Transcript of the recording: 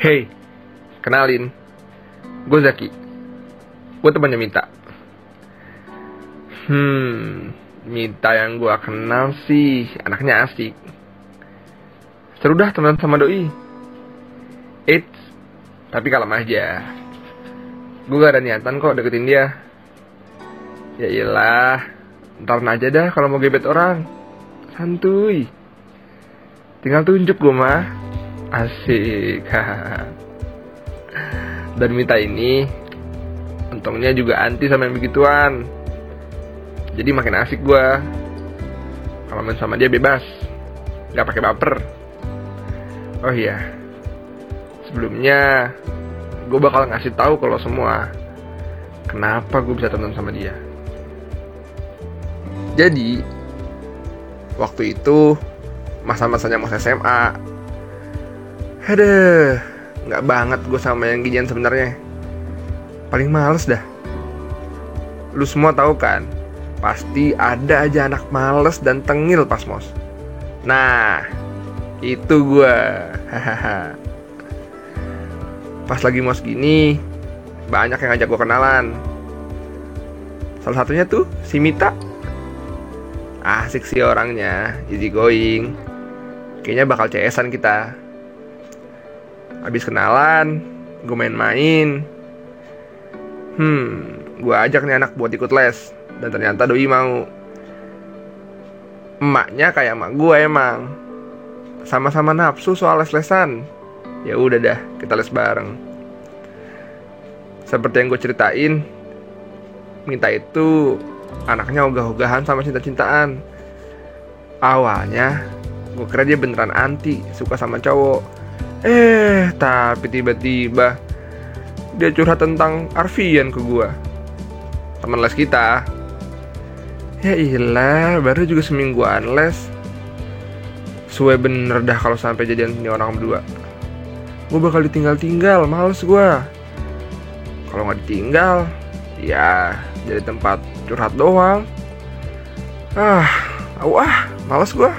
Hey, kenalin, gue Zaki. Gue temannya Minta. Hmm, Minta yang gue kenal sih anaknya asik. Seru dah teman sama doi. Eits, tapi kalem aja. Gue gak ada niatan kok deketin dia. Ya iyalah, ntar aja dah kalau mau gebet orang. Santuy. Tinggal tunjuk gue mah. Asik. Dan Mita ini untungnya juga anti sama yang begituan. Jadi makin asik gue. Kalau main sama dia bebas. Gak pakai baper. Oh iya. Sebelumnya gue bakal ngasih tahu kalau semua kenapa gue bisa temenan sama dia. Jadi waktu itu masa-masanya mas SMA. Aduh, nggak banget gue sama yang ginian sebenarnya. Paling males dah. Lu semua tahu kan, pasti ada aja anak males dan tengil pas mos. Nah, itu gue. Pas lagi mos gini, banyak yang ngajak gue kenalan. Salah satunya tuh si Mita. Asik sih orangnya, easy going. Kayaknya bakal CS-an kita. Habis kenalan, gue main-main. Hmm, gue ajak nih anak buat ikut les. Dan ternyata doi mau. Emaknya kayak emak gue emang. Sama-sama nafsu soal les-lesan ya udah dah kita les bareng seperti yang gue ceritain minta itu anaknya ogah-ogahan sama cinta-cintaan awalnya gue kira dia beneran anti suka sama cowok eh tapi tiba-tiba dia curhat tentang Arfian ke gue teman les kita. Ya ilah baru juga semingguan les. Suwe bener dah kalau sampai jadian ini orang berdua. Gue bakal ditinggal-tinggal males gue kalau nggak ditinggal ya jadi tempat curhat doang. Ah ah males gue